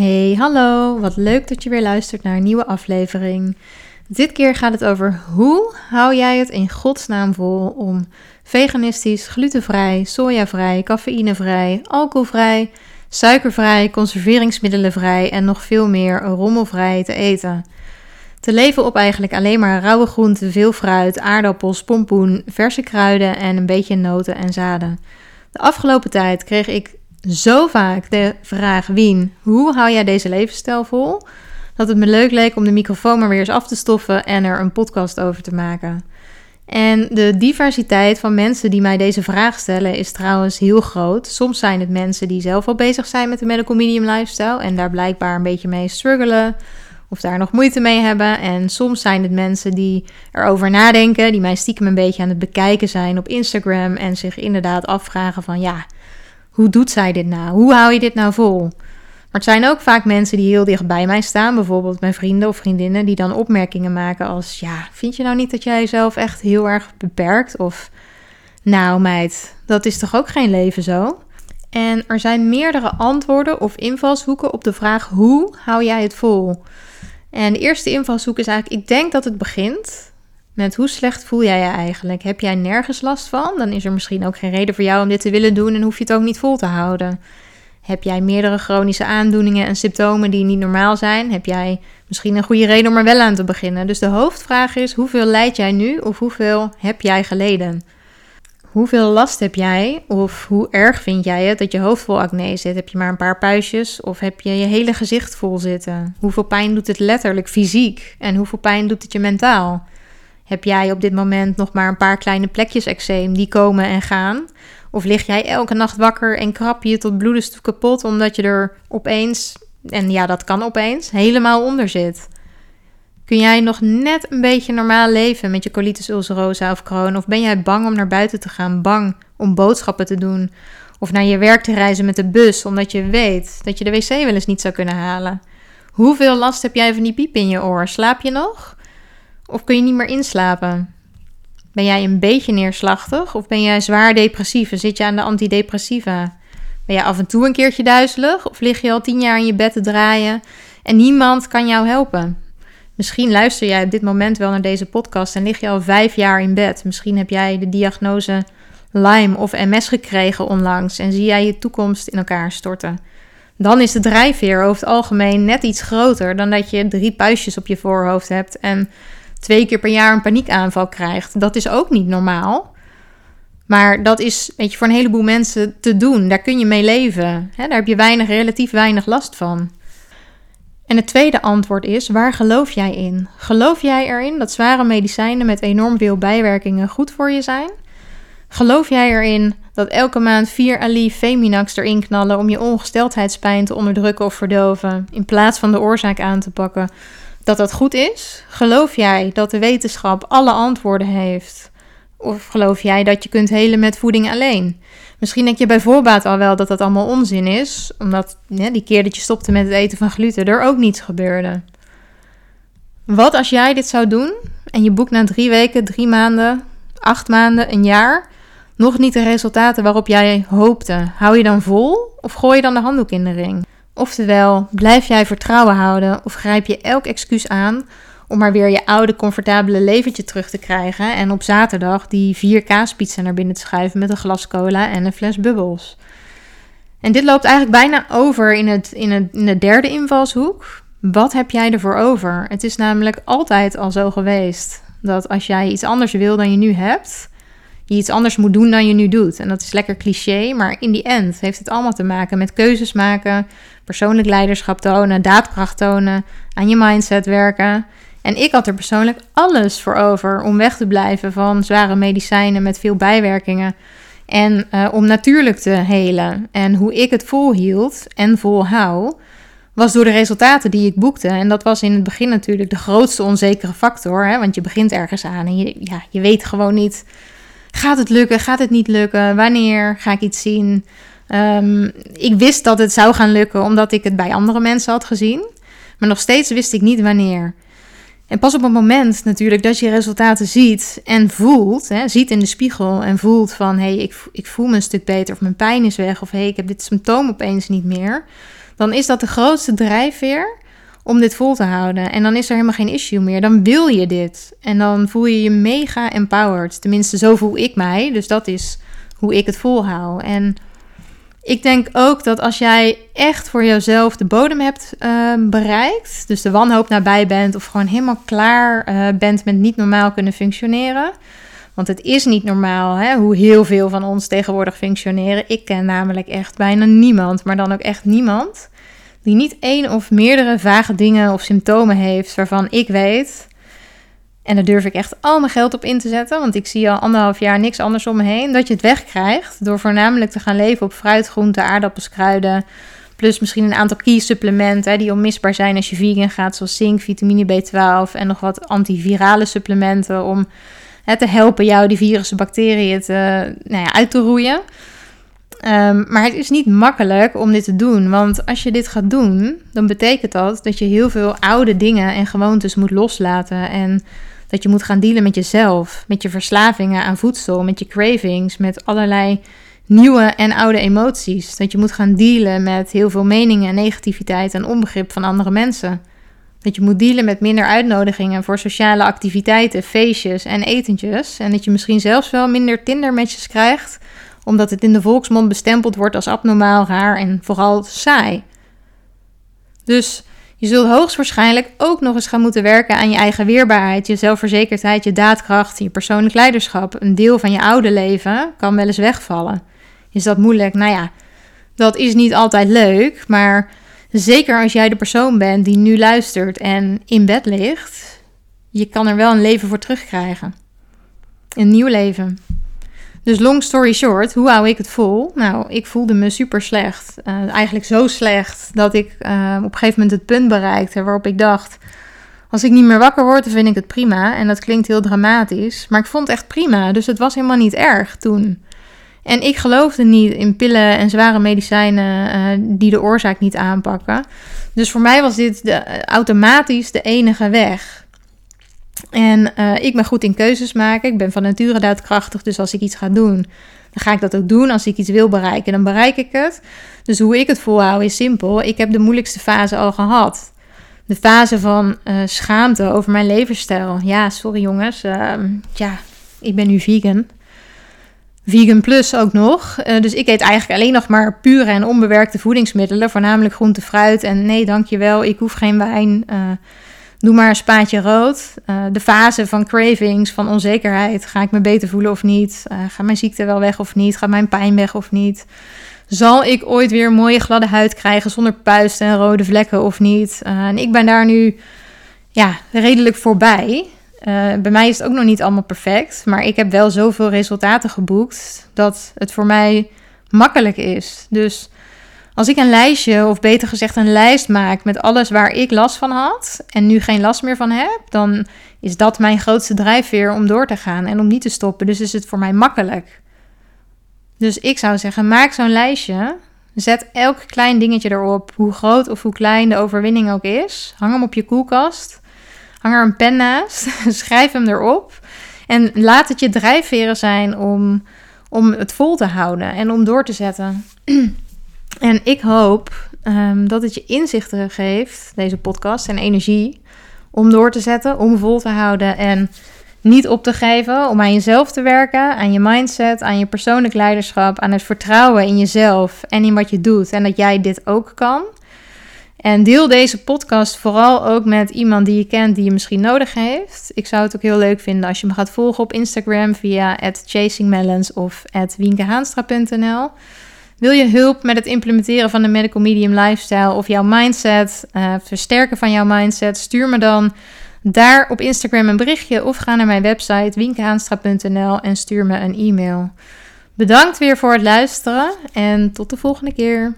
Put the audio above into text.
Hey, hallo. Wat leuk dat je weer luistert naar een nieuwe aflevering. Dit keer gaat het over hoe hou jij het in godsnaam vol om veganistisch, glutenvrij, sojavrij, cafeïnevrij, alcoholvrij, suikervrij, conserveringsmiddelenvrij en nog veel meer rommelvrij te eten. Te leven op eigenlijk alleen maar rauwe groenten, veel fruit, aardappels, pompoen, verse kruiden en een beetje noten en zaden. De afgelopen tijd kreeg ik zo vaak de vraag: Wien, hoe hou jij deze levensstijl vol? Dat het me leuk leek om de microfoon maar weer eens af te stoffen en er een podcast over te maken. En de diversiteit van mensen die mij deze vraag stellen is trouwens heel groot. Soms zijn het mensen die zelf al bezig zijn met de medical medium lifestyle en daar blijkbaar een beetje mee struggelen of daar nog moeite mee hebben. En soms zijn het mensen die erover nadenken, die mij stiekem een beetje aan het bekijken zijn op Instagram en zich inderdaad afvragen van ja, hoe doet zij dit nou? Hoe hou je dit nou vol? Maar het zijn ook vaak mensen die heel dicht bij mij staan, bijvoorbeeld mijn vrienden of vriendinnen, die dan opmerkingen maken als: Ja, vind je nou niet dat jij jezelf echt heel erg beperkt? Of Nou, meid, dat is toch ook geen leven zo? En er zijn meerdere antwoorden of invalshoeken op de vraag: Hoe hou jij het vol? En de eerste invalshoek is eigenlijk: Ik denk dat het begint hoe slecht voel jij je eigenlijk? Heb jij nergens last van? Dan is er misschien ook geen reden voor jou om dit te willen doen en hoef je het ook niet vol te houden. Heb jij meerdere chronische aandoeningen en symptomen die niet normaal zijn? Heb jij misschien een goede reden om er wel aan te beginnen? Dus de hoofdvraag is: hoeveel leid jij nu of hoeveel heb jij geleden? Hoeveel last heb jij of hoe erg vind jij het dat je hoofd vol acne zit? Heb je maar een paar puistjes of heb je je hele gezicht vol zitten? Hoeveel pijn doet het letterlijk fysiek en hoeveel pijn doet het je mentaal? Heb jij op dit moment nog maar een paar kleine plekjes eczeem die komen en gaan? Of lig jij elke nacht wakker en krap je tot bloedens kapot omdat je er opeens, en ja, dat kan opeens, helemaal onder zit? Kun jij nog net een beetje normaal leven met je colitis ulcerosa of kroon? Of ben jij bang om naar buiten te gaan, bang om boodschappen te doen? Of naar je werk te reizen met de bus omdat je weet dat je de wc wel eens niet zou kunnen halen? Hoeveel last heb jij van die piep in je oor? Slaap je nog? Of kun je niet meer inslapen? Ben jij een beetje neerslachtig of ben jij zwaar depressief en zit je aan de antidepressiva? Ben jij af en toe een keertje duizelig of lig je al tien jaar in je bed te draaien en niemand kan jou helpen? Misschien luister jij op dit moment wel naar deze podcast en lig je al vijf jaar in bed. Misschien heb jij de diagnose Lyme of MS gekregen onlangs en zie jij je toekomst in elkaar storten. Dan is de drijfveer over het algemeen net iets groter dan dat je drie puistjes op je voorhoofd hebt en twee keer per jaar een paniekaanval krijgt. Dat is ook niet normaal. Maar dat is weet je, voor een heleboel mensen te doen. Daar kun je mee leven. Daar heb je weinig, relatief weinig last van. En het tweede antwoord is: waar geloof jij in? Geloof jij erin dat zware medicijnen met enorm veel bijwerkingen goed voor je zijn? Geloof jij erin dat elke maand vier Ali Feminax erin knallen om je ongesteldheidspijn te onderdrukken of verdoven, in plaats van de oorzaak aan te pakken, dat dat goed is? Geloof jij dat de wetenschap alle antwoorden heeft? Of geloof jij dat je kunt helen met voeding alleen? Misschien denk je bij voorbaat al wel dat dat allemaal onzin is, omdat die keer dat je stopte met het eten van gluten er ook niets gebeurde. Wat als jij dit zou doen en je boekt na drie weken, drie maanden, acht maanden, een jaar nog niet de resultaten waarop jij hoopte? Hou je dan vol of gooi je dan de handdoek in de ring? Oftewel, blijf jij vertrouwen houden of grijp je elk excuus aan om maar weer je oude comfortabele leventje terug te krijgen en op zaterdag die vier kaaspizza naar binnen te schuiven met een glas cola en een fles bubbels. En dit loopt eigenlijk bijna over in, het, in, het, in de derde invalshoek. Wat heb jij ervoor over? Het is namelijk altijd al zo geweest dat als jij iets anders wil dan je nu hebt, iets anders moet doen dan je nu doet. En dat is lekker cliché, maar in die end heeft het allemaal te maken met keuzes maken, persoonlijk leiderschap tonen, daadkracht tonen, aan je mindset werken. En ik had er persoonlijk alles voor over om weg te blijven van zware medicijnen met veel bijwerkingen. En uh, om natuurlijk te helen. En hoe ik het volhield en volhou, was door de resultaten die ik boekte. En dat was in het begin natuurlijk de grootste onzekere factor. Hè? Want je begint ergens aan en je, ja, je weet gewoon niet Gaat het lukken? Gaat het niet lukken? Wanneer ga ik iets zien? Ehm, ik wist dat het zou gaan lukken omdat ik het bij andere mensen had gezien. Maar nog steeds wist ik niet wanneer. En pas op het moment natuurlijk dat je resultaten ziet en voelt, hè, ziet in de spiegel en voelt van hé, hey, ik, ik voel me een stuk beter of mijn pijn is weg of hé, hey, ik heb dit symptoom opeens niet meer. dan is dat de grootste drijfveer om dit vol te houden. En dan is er helemaal geen issue meer. Dan wil je dit. En dan voel je je mega empowered. Tenminste, zo voel ik mij. Dus dat is hoe ik het volhoud. En ik denk ook dat als jij echt voor jezelf de bodem hebt uh, bereikt, dus de wanhoop nabij bent of gewoon helemaal klaar uh, bent met niet normaal kunnen functioneren. Want het is niet normaal hè, hoe heel veel van ons tegenwoordig functioneren. Ik ken namelijk echt bijna niemand, maar dan ook echt niemand, die niet één of meerdere vage dingen of symptomen heeft waarvan ik weet en daar durf ik echt al mijn geld op in te zetten. Want ik zie al anderhalf jaar niks anders om me heen. Dat je het wegkrijgt door voornamelijk te gaan leven op fruit, groenten, aardappels, kruiden. Plus misschien een aantal key supplementen die onmisbaar zijn als je vegan gaat. Zoals zink, vitamine B12 en nog wat antivirale supplementen. Om te helpen jou die virussen, bacteriën te, nou ja, uit te roeien. Um, maar het is niet makkelijk om dit te doen. Want als je dit gaat doen, dan betekent dat dat je heel veel oude dingen en gewoontes moet loslaten. En dat je moet gaan dealen met jezelf, met je verslavingen aan voedsel, met je cravings, met allerlei nieuwe en oude emoties. Dat je moet gaan dealen met heel veel meningen en negativiteit en onbegrip van andere mensen. Dat je moet dealen met minder uitnodigingen voor sociale activiteiten, feestjes en etentjes. En dat je misschien zelfs wel minder Tindermatches krijgt, omdat het in de volksmond bestempeld wordt als abnormaal, raar en vooral saai. Dus je zult hoogstwaarschijnlijk ook nog eens gaan moeten werken aan je eigen weerbaarheid, je zelfverzekerdheid, je daadkracht, je persoonlijk leiderschap. Een deel van je oude leven kan wel eens wegvallen. Is dat moeilijk? Nou ja, dat is niet altijd leuk, maar zeker als jij de persoon bent die nu luistert en in bed ligt, je kan er wel een leven voor terugkrijgen. Een nieuw leven. Dus long story short, hoe hou ik het vol? Nou, ik voelde me super slecht. Uh, eigenlijk zo slecht dat ik uh, op een gegeven moment het punt bereikte waarop ik dacht: als ik niet meer wakker word, dan vind ik het prima. En dat klinkt heel dramatisch, maar ik vond het echt prima. Dus het was helemaal niet erg toen. En ik geloofde niet in pillen en zware medicijnen uh, die de oorzaak niet aanpakken. Dus voor mij was dit de, automatisch de enige weg. En uh, ik ben goed in keuzes maken. Ik ben van nature daadkrachtig. Dus als ik iets ga doen, dan ga ik dat ook doen. Als ik iets wil bereiken, dan bereik ik het. Dus hoe ik het volhoud is simpel. Ik heb de moeilijkste fase al gehad. De fase van uh, schaamte over mijn levensstijl. Ja, sorry jongens. Uh, ja, ik ben nu vegan. Vegan plus ook nog. Uh, dus ik eet eigenlijk alleen nog maar pure en onbewerkte voedingsmiddelen. Voornamelijk groente, fruit. En nee, dankjewel. Ik hoef geen wijn. Doe maar een spaatje rood. Uh, de fase van cravings, van onzekerheid. Ga ik me beter voelen of niet? Uh, gaat mijn ziekte wel weg of niet? Gaat mijn pijn weg of niet? Zal ik ooit weer mooie gladde huid krijgen zonder puisten en rode vlekken of niet? Uh, en ik ben daar nu ja, redelijk voorbij. bij mij is het ook nog niet allemaal perfect. Maar ik heb wel zoveel resultaten geboekt dat het voor mij makkelijk is. Dus als ik een lijstje, of beter gezegd een lijst maak met alles waar ik last van had en nu geen last meer van heb, dan is dat mijn grootste drijfveer om door te gaan en om niet te stoppen. Dus is het voor mij makkelijk. Dus ik zou zeggen, maak zo'n lijstje. Zet elk klein dingetje erop, hoe groot of hoe klein de overwinning ook is. Hang hem op je koelkast. Hang er een pen naast. Schrijf hem erop. En laat het je drijfveren zijn om, om het vol te houden en om door te zetten. En ik hoop um, dat het je inzichten geeft, deze podcast, en energie om door te zetten, om vol te houden en niet op te geven, om aan jezelf te werken, aan je mindset, aan je persoonlijk leiderschap, aan het vertrouwen in jezelf en in wat je doet en dat jij dit ook kan. En deel deze podcast vooral ook met iemand die je kent die je misschien nodig heeft. Ik zou het ook heel leuk vinden als je me gaat volgen op Instagram via chasingmelons of winkehaanstra.nl. Wil je hulp met het implementeren van de medical medium lifestyle of jouw mindset, uh, versterken van jouw mindset? Stuur me dan daar op Instagram een berichtje of ga naar mijn website winkehaanstra.nl en stuur me een e-mail. Bedankt weer voor het luisteren en tot de volgende keer.